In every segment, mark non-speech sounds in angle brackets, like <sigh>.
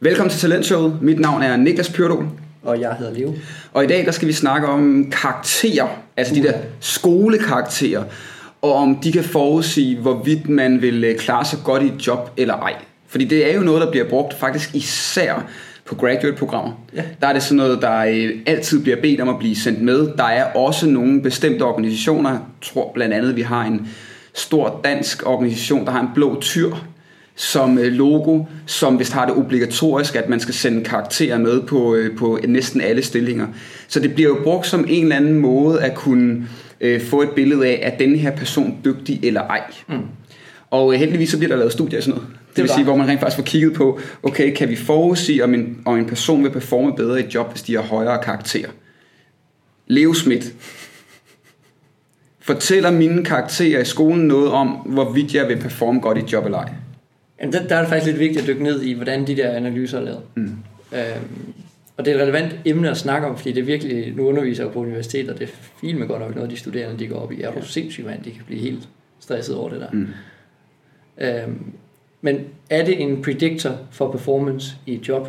Velkommen til Talentshowet. Mit navn er Niklas Pyrdol. Og jeg hedder Leo. Og i dag der skal vi snakke om karakterer, altså de der skolekarakterer, og om de kan forudsige, hvorvidt man vil øh, klare sig godt i et job eller ej. Fordi det er jo noget, der bliver brugt faktisk især på graduate-programmer. Ja. Der er det sådan noget, der øh, altid bliver bedt om at blive sendt med. Der er også nogle bestemte organisationer, jeg tror blandt andet, vi har en stor dansk organisation, der har en blå tyr som øh, logo, som vist har det obligatorisk, at man skal sende karakterer med på, øh, på næsten alle stillinger. Så det bliver jo brugt som en eller anden måde at kunne øh, få et billede af, at den her person dygtig eller ej. Mm. Og øh, heldigvis så bliver der lavet studier af sådan noget. Det, det vil sige, hvor man rent faktisk får kigget på, okay, kan vi forudsige, om en, om en person vil performe bedre i et job, hvis de har højere karakterer? Leo Schmidt. Fortæller mine karakterer i skolen noget om, hvorvidt jeg vil performe godt i et job eller ej? Jamen, der, der er det faktisk lidt vigtigt at dykke ned i, hvordan de der analyser er lavet. Mm. Øhm, og det er et relevant emne at snakke om, fordi det er virkelig, nu underviser jeg jo på universitetet, og det er med godt nok noget, de studerende de går op i. Er du sindssygt, mand, de kan blive helt stresset over det der. Mm. Øhm, men er det en predictor for performance i et job?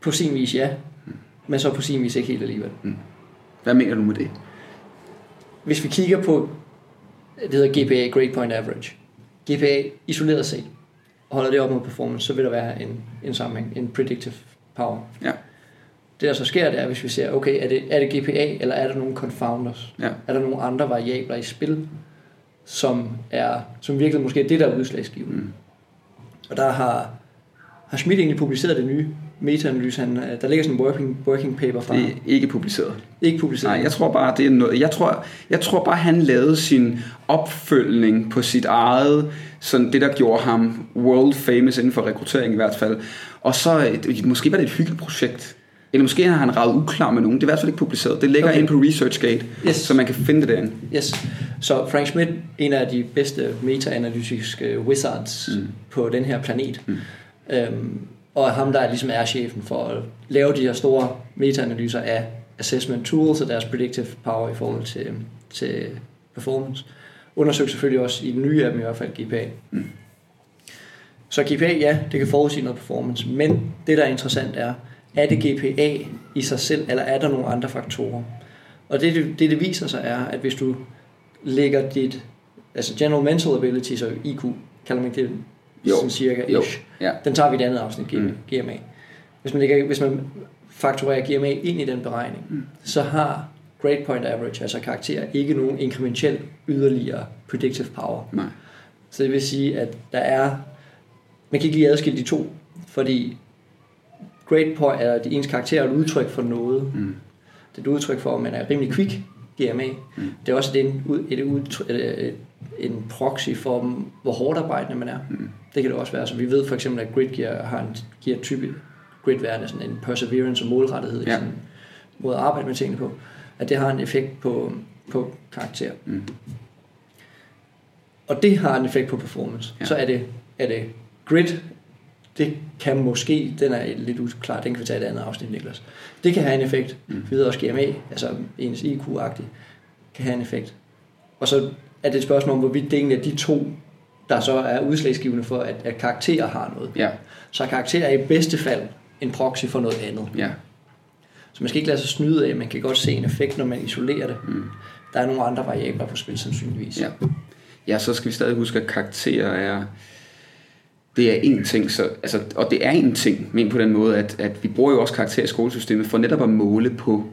På sin vis ja, men så på sin vis ikke helt alligevel. Hvad mener du med det? Hvis vi kigger på, det hedder GPA, Grade Point Average. GPA isoleret set, holder det op mod performance, så vil der være en, en sammenhæng, en predictive power. Ja. Det der så sker, det er, hvis vi ser, okay, er det, er det GPA, eller er der nogle confounders? Ja. Er der nogle andre variabler i spil, som, er, som virkelig måske er det, der er udslagsgivende? Mm. Og der har, har Schmidt egentlig publiceret det nye meta-analyse. Han, øh, der ligger sådan en working, working paper fra Det er ikke publiceret. Ikke publiceret. Nej, jeg tror bare, det er noget. Jeg tror, jeg tror bare, han lavede sin opfølgning på sit eget, sådan det, der gjorde ham world famous inden for rekruttering i hvert fald. Og så, øh, måske var det et hyggeligt projekt. Eller måske har han ravet uklar med nogen. Det er i hvert fald ikke publiceret. Det ligger Okay. inde på ResearchGate, Yes. så man kan finde det derinde. Yes. Så Frank Schmidt, en af de bedste meta-analytiske wizards mm. På den her planet. Mm. øhm, og ham, der ligesom er chefen for at lave de her store meta-analyser af assessment tools og deres predictive power i forhold til, til performance. Undersøg selvfølgelig også i den nye af dem i hvert fald GPA. Mm. Så GPA, ja, det kan forudsige noget performance, men det, der er interessant er, er det GPA i sig selv, eller er der nogle andre faktorer? Og det, det, det, viser sig er, at hvis du lægger dit, altså general mental abilities og IQ, kalder man det Jo. sådan cirka Jo. Ja. Den tager vi i et andet afsnit, Mm. mm. GMA. Hvis man, lægger, hvis man fakturerer GMA ind i den beregning, mm. så har grade point average, altså karakter, ikke nogen inkrementel yderligere predictive power. Nej. Så det vil sige, at der er... Man kan ikke lige adskille de to, fordi grade point er de ens karakter er et udtryk for noget. Mm. Det er et udtryk for, at man er rimelig quick, GMA. Mm. Det er også en, ud- et udtryk, et, en proxy for, hvor hårdt arbejdende man er. Mm. Det kan det også være. Så vi ved for eksempel, at grid gear har en gear type grid værende sådan en perseverance og målrettighed i Ja. sin måde at arbejde med tingene på. At det har en effekt på, på karakter. Mm. Og det har en effekt på performance. Ja. Så er det, er det grid, det kan måske, den er lidt uklar, den kan vi tage et andet afsnit, Niklas. Det kan have en effekt. Mm. Vi ved også GMA, altså ens IQ-agtigt, kan have en effekt. Og så er det et spørgsmål om, hvorvidt det egentlig er de to, der så er udslagsgivende for, at, at karakterer har noget. Ja. Så karakterer er i bedste fald en proxy for noget andet. Ja. Så man skal ikke lade sig snyde af, man kan godt se en effekt, når man isolerer det. Mm. Der er nogle andre variabler på spil, sandsynligvis. Ja. ja, så skal vi stadig huske, at karakterer er... Det er en ting, så, altså, og det er en ting, men på den måde, at, at vi bruger jo også karakterer i skolesystemet for netop at måle på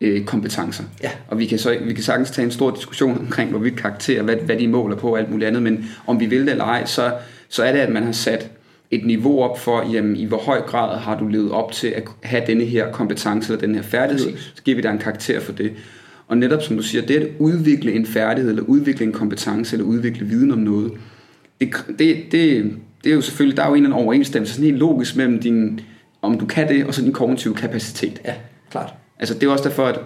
øh, kompetencer. Ja. Og vi kan, så, vi kan sagtens tage en stor diskussion omkring, hvorvidt karakterer, hvad, hvad de måler på og alt muligt andet, men om vi vil det eller ej, så, så er det, at man har sat et niveau op for, jamen, i hvor høj grad har du levet op til at have denne her kompetence eller den her færdighed, så giver vi dig en karakter for det. Og netop som du siger, det at udvikle en færdighed, eller udvikle en kompetence, eller udvikle viden om noget, det, det, det, det er jo selvfølgelig, der er jo en eller anden overensstemmelse, sådan helt logisk mellem din, om du kan det, og så din kognitive kapacitet. Ja, klart. Altså det er også derfor, at,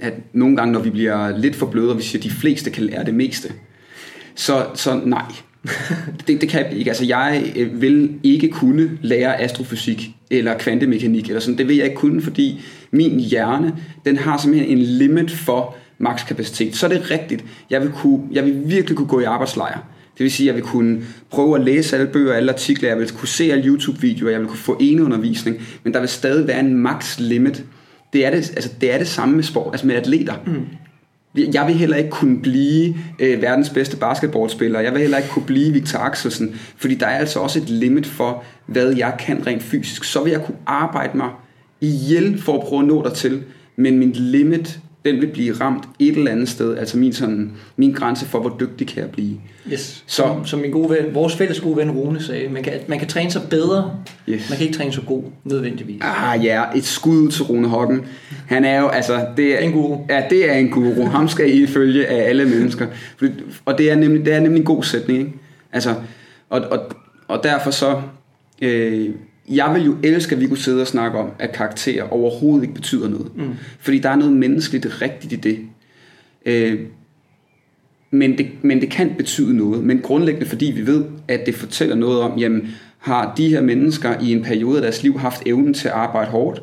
at nogle gange, når vi bliver lidt for bløde, og vi siger, at de fleste kan lære det meste, så, så nej. <laughs> det, det kan jeg ikke. Altså jeg øh, vil ikke kunne lære astrofysik eller kvantemekanik eller sådan. Det vil jeg ikke kunne, fordi min hjerne, den har simpelthen en limit for makskapacitet. Så er det rigtigt. Jeg vil, kunne, jeg vil virkelig kunne gå i arbejdslejr. Det vil sige, at jeg vil kunne prøve at læse alle bøger, alle artikler, jeg vil kunne se alle YouTube-videoer, jeg vil kunne få eneundervisning, men der vil stadig være en max limit. Det er det, altså, det, er det samme med sport, altså med atleter. Mm. Jeg vil heller ikke kunne blive øh, verdens bedste basketballspiller. Jeg vil heller ikke kunne blive Victor Axelsen, fordi der er altså også et limit for, hvad jeg kan rent fysisk. Så vil jeg kunne arbejde mig ihjel for at prøve at nå dertil, men min limit den vil blive ramt et eller andet sted, altså min, sådan, min grænse for, hvor dygtig kan jeg blive. Yes. Så, som, som min gode ven, vores fælles gode ven Rune sagde, man kan, man kan træne sig bedre, yes. man kan ikke træne så god, nødvendigvis. Ah ja, et skud til Rune Hocken. Han er jo, altså, det er, en guru. Ja, det er en guru. Ham skal I følge af alle mennesker. Og det er nemlig, det er nemlig en god sætning, ikke? Altså, og, og, og derfor så, øh, jeg vil jo elske, at vi kunne sidde og snakke om, at karakterer overhovedet ikke betyder noget. Mm. Fordi der er noget menneskeligt rigtigt i det. Øh, men det. Men det kan betyde noget. Men grundlæggende fordi vi ved, at det fortæller noget om, jamen, har de her mennesker i en periode af deres liv haft evnen til at arbejde hårdt?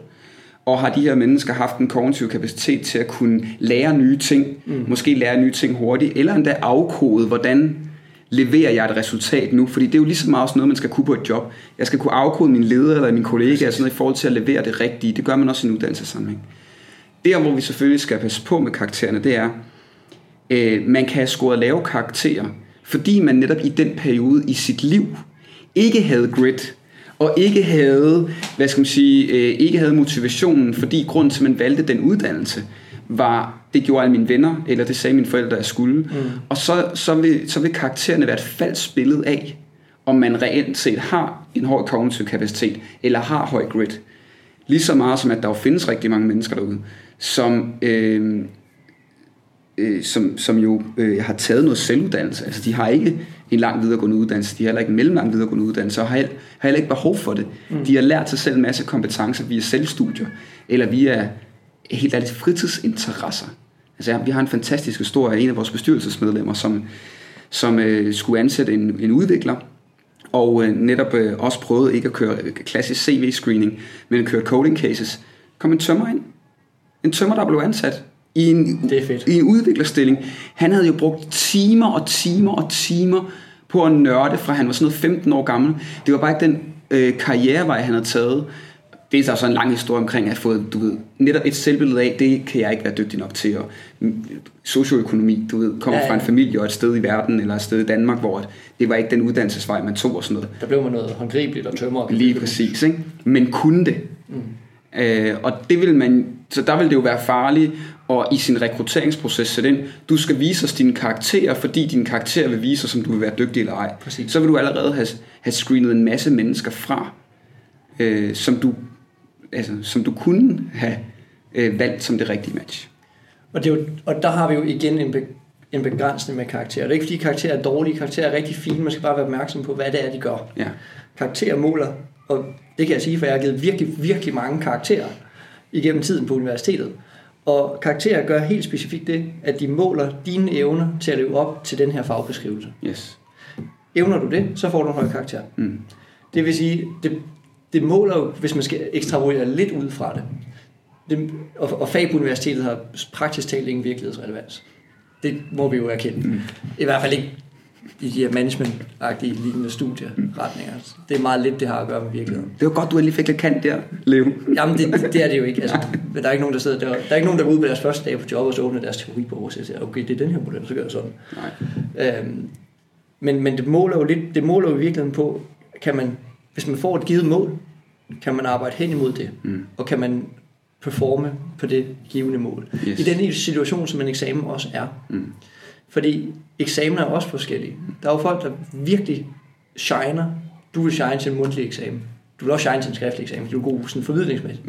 Og har de her mennesker haft en kognitiv kapacitet til at kunne lære nye ting, mm. måske lære nye ting hurtigt, eller endda afkode, hvordan leverer jeg et resultat nu? Fordi det er jo lige så meget også noget, man skal kunne på et job. Jeg skal kunne afkode min leder eller min kollega sådan noget, i forhold til at levere det rigtige. Det gør man også i en uddannelsessammenhæng. Der, hvor vi selvfølgelig skal passe på med karaktererne, det er, øh, man kan have scoret lave karakterer, fordi man netop i den periode i sit liv ikke havde grit, og ikke havde, hvad skal man sige, øh, ikke havde motivationen, fordi grund til, at man valgte den uddannelse, var, det gjorde alle mine venner, eller det sagde mine forældre, jeg skulle. Mm. Og så, så, vil, så vil karaktererne være et falsk billede af, om man reelt set har en høj kognitiv kapacitet, eller har høj grit. Lige så meget som, at der jo findes rigtig mange mennesker derude, som, øh, øh, som, som jo øh, har taget noget selvuddannelse. Altså, de har ikke en lang videregående uddannelse, de har heller ikke en mellemlang videregående uddannelse, og har heller, har heller ikke behov for det. Mm. De har lært sig selv en masse kompetencer via selvstudier, eller via helt ærligt fritidsinteresser. Altså, vi har en fantastisk historie af en af vores bestyrelsesmedlemmer, som, som øh, skulle ansætte en, en udvikler, og øh, netop øh, også prøvede ikke at køre klassisk CV-screening, men køre coding cases. Kom en tømmer ind. En tømmer, der blev ansat i en, det er fedt. i en udviklerstilling. Han havde jo brugt timer og timer og timer på at nørde, fra han var sådan noget 15 år gammel. Det var bare ikke den øh, karrierevej, han havde taget det er så sådan en lang historie omkring at få, du ved, netop et selvbillede af, det kan jeg ikke være dygtig nok til. Og socioøkonomi, du ved, kommer ja, ja. fra en familie og et sted i verden, eller et sted i Danmark, hvor det var ikke den uddannelsesvej, man tog og sådan noget. Der blev man noget håndgribeligt og tømmer. Lige præcis, ikke? Men kunne det. Mm. Øh, og det vil man, så der vil det jo være farligt og i sin rekrutteringsproces sætte ind, du skal vise os dine karakterer, fordi dine karakterer vil vise os, om du vil være dygtig eller ej. Præcis. Så vil du allerede have, have screenet en masse mennesker fra, øh, som du altså, som du kunne have øh, valgt som det rigtige match. Og, det er jo, og der har vi jo igen en, be, en begrænsning med karakterer. Det er ikke fordi karakterer er dårlige, karakterer er rigtig fine, man skal bare være opmærksom på, hvad det er, de gør. Ja. Karakterer måler, og det kan jeg sige, for jeg har givet virkelig, virkelig mange karakterer igennem tiden på universitetet. Og karakterer gør helt specifikt det, at de måler dine evner til at leve op til den her fagbeskrivelse. Yes. Evner du det, så får du en høj karakter. Mm. Det vil sige, det, det måler jo, hvis man skal ekstravolere lidt ud fra det, det og, og fag på universitetet har praktisk talt ingen virkelighedsrelevans. Det må vi jo erkende. Mm. I hvert fald ikke i de her management-agtige lignende studieretninger. Det er meget lidt, det har at gøre med virkeligheden. Det var godt, du lige fik lidt kant der, Leo. Jamen, det, det er det jo ikke. Altså, <laughs> der er ikke nogen, der sidder der. Der er ikke nogen, der går ud på deres første dag på job og så åbner deres teoribog og siger, okay, det er den her model, så gør jeg sådan. Nej. Øhm, men, men det måler jo lidt, det måler jo i virkeligheden på, kan man, hvis man får et givet mål, kan man arbejde hen imod det, mm. og kan man performe på det givende mål. Yes. I den situation, som en eksamen også er. Mm. Fordi eksamener er også forskellige. Der er jo folk, der virkelig shiner. Du vil shine til en mundtlig eksamen. Du vil også shine til en skriftlig eksamen. Du er god sådan formidlingsmæssigt.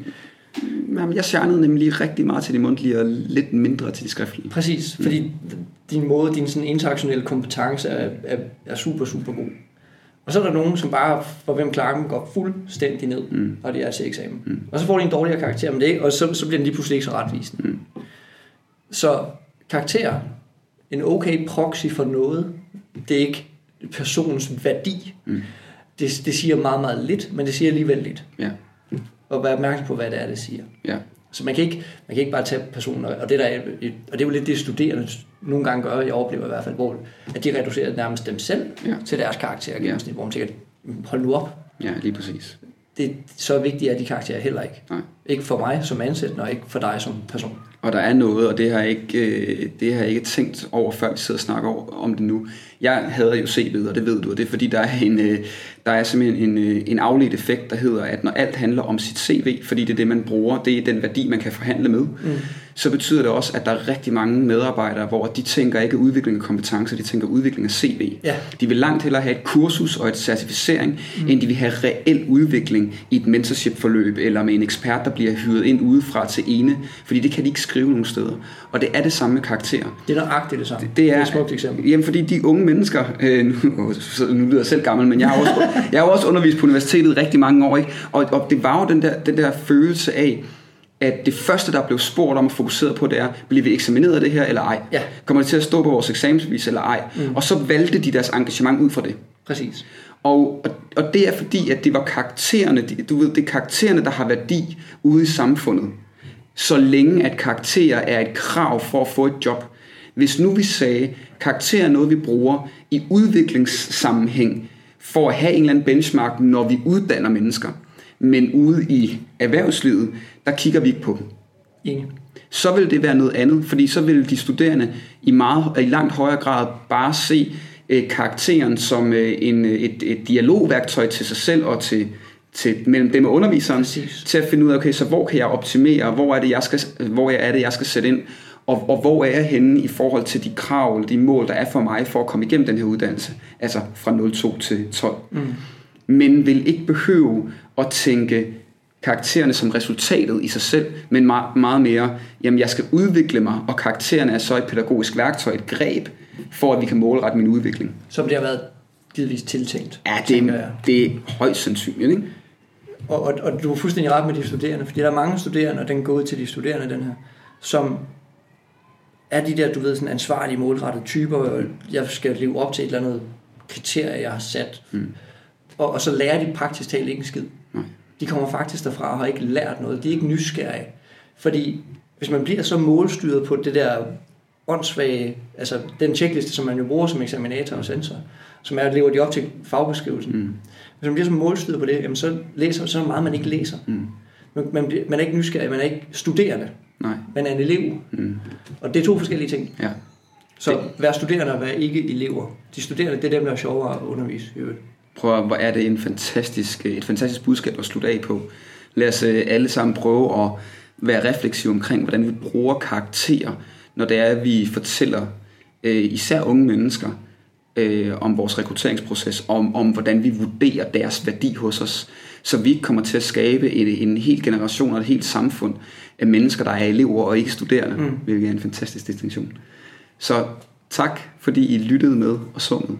Jamen, jeg shinede nemlig rigtig meget til de mundtlige, og lidt mindre til de skriftlige. Præcis, fordi mm. din måde, din sådan interaktionelle kompetence er, er, er super, super god. Og så er der nogen, som bare, for hvem klakken går fuldstændig ned, mm. når de er til eksamen. Mm. Og så får de en dårligere karakter med det, og så, så bliver den lige pludselig ikke så retvisende. Mm. Så karakter, en okay proxy for noget, det er ikke personens værdi. Mm. Det, det siger meget, meget lidt, men det siger alligevel lidt. Ja. Og vær opmærksom på, hvad det er, det siger. Ja. Så man kan ikke, man kan ikke bare tage personer, og det, der er, og det er jo lidt det, studerende nogle gange gør, jeg oplever i hvert fald, hvor at de reducerer nærmest dem selv Ja. til deres karakter gennemsnit, hvor man tænker, hold nu op, Ja, lige præcis. det, så vigtigt er de karakterer heller ikke. Nej. Ikke for mig som ansættende, og ikke for dig som person. Og der er noget, og det har jeg ikke, øh, det har jeg ikke tænkt over, før vi sidder og snakker over, om det nu. Jeg hader jo CV'et, og det ved du, og det er fordi, der er, en, øh, der er simpelthen en, øh, en afledt effekt, der hedder, at når alt handler om sit CV, fordi det er det, man bruger, det er den værdi, man kan forhandle med, mm. så betyder det også, at der er rigtig mange medarbejdere, hvor de tænker ikke udvikling af kompetencer, de tænker udvikling af CV. Ja. De vil langt hellere have et kursus og et certificering, mm. end de vil have reel udvikling i et mentorship-forløb, eller med en ekspert, der bliver hyret ind udefra til ene, fordi det kan de ikke skrive nogen steder. Og det er det samme med karakterer. Det er nøjagtigt det samme. Det er, det er et smukt eksempel. Jamen, fordi de unge mennesker, øh, nu, <laughs> nu lyder jeg selv gammel, men jeg har også, <laughs> jeg har også undervist på universitetet rigtig mange år, ikke? Og, og det var jo den der, den der følelse af, at det første, der blev spurgt om og fokuseret på, det er, bliver vi eksamineret af det her eller ej? Ja. Kommer det til at stå på vores eksamensbevis eller ej? Mm. Og så valgte de deres engagement ud fra det. Præcis. Og, og, og det er fordi, at det var karaktererne, du ved, det er karaktererne, der har værdi ude i samfundet. Så længe at karakterer er et krav for at få et job. Hvis nu vi sagde, karakter er noget, vi bruger i udviklingssammenhæng for at have en eller anden benchmark, når vi uddanner mennesker. Men ude i erhvervslivet, der kigger vi ikke på Enig. så vil det være noget andet, fordi så vil de studerende i, meget, i langt højere grad bare se øh, karakteren som øh, en, øh, et, et dialogværktøj til sig selv og til, til mellem dem og underviseren, Præcis. til at finde ud af, okay, så hvor kan jeg optimere, hvor er det, jeg skal, hvor er det, jeg skal sætte ind, og, og hvor er jeg henne i forhold til de krav eller de mål, der er for mig for at komme igennem den her uddannelse, altså fra 02 til 12. Mm. Men vil ikke behøve at tænke karaktererne som resultatet i sig selv, men meget, meget mere, jamen jeg skal udvikle mig, og karaktererne er så et pædagogisk værktøj, et greb, for at vi kan målrette min udvikling. Som det har været givetvis tiltænkt. Ja, det, er, det er højst sandsynligt, ikke? Og, og, og du er fuldstændig ret med de studerende, fordi der er mange studerende, og den går ud til de studerende, den her, som er de der, du ved, sådan ansvarlige, målrettede typer, og jeg skal leve op til et eller andet kriterie, jeg har sat. Mm. Og, og så lærer de praktisk talt ikke en skid. Nej. De kommer faktisk derfra og har ikke lært noget. De er ikke nysgerrige. Fordi hvis man bliver så målstyret på det der åndssvage, altså den checkliste, som man jo bruger som eksaminator og sensor, som er, at lever de op til fagbeskrivelsen. Mm. Hvis man bliver så målstyret på det, jamen så læser så meget, man ikke læser. Mm. Man, man, bliver, man er ikke nysgerrig, man er ikke studerende, Nej. man er en elev. Mm. Og det er to forskellige ting. Ja. Så vær studerende og vær ikke elever. De studerende, det er dem, der er sjovere at undervise. i øvrigt. Prøv at, hvor er det en fantastisk, et fantastisk budskab at slutte af på. Lad os øh, alle sammen prøve at være refleksive omkring, hvordan vi bruger karakterer, når det er, at vi fortæller øh, især unge mennesker øh, om vores rekrutteringsproces, om, om hvordan vi vurderer deres værdi hos os, så vi ikke kommer til at skabe en, en hel generation og et helt samfund af mennesker, der er elever og ikke studerende, mm. hvilket er en fantastisk distinktion. Så tak, fordi I lyttede med og så med.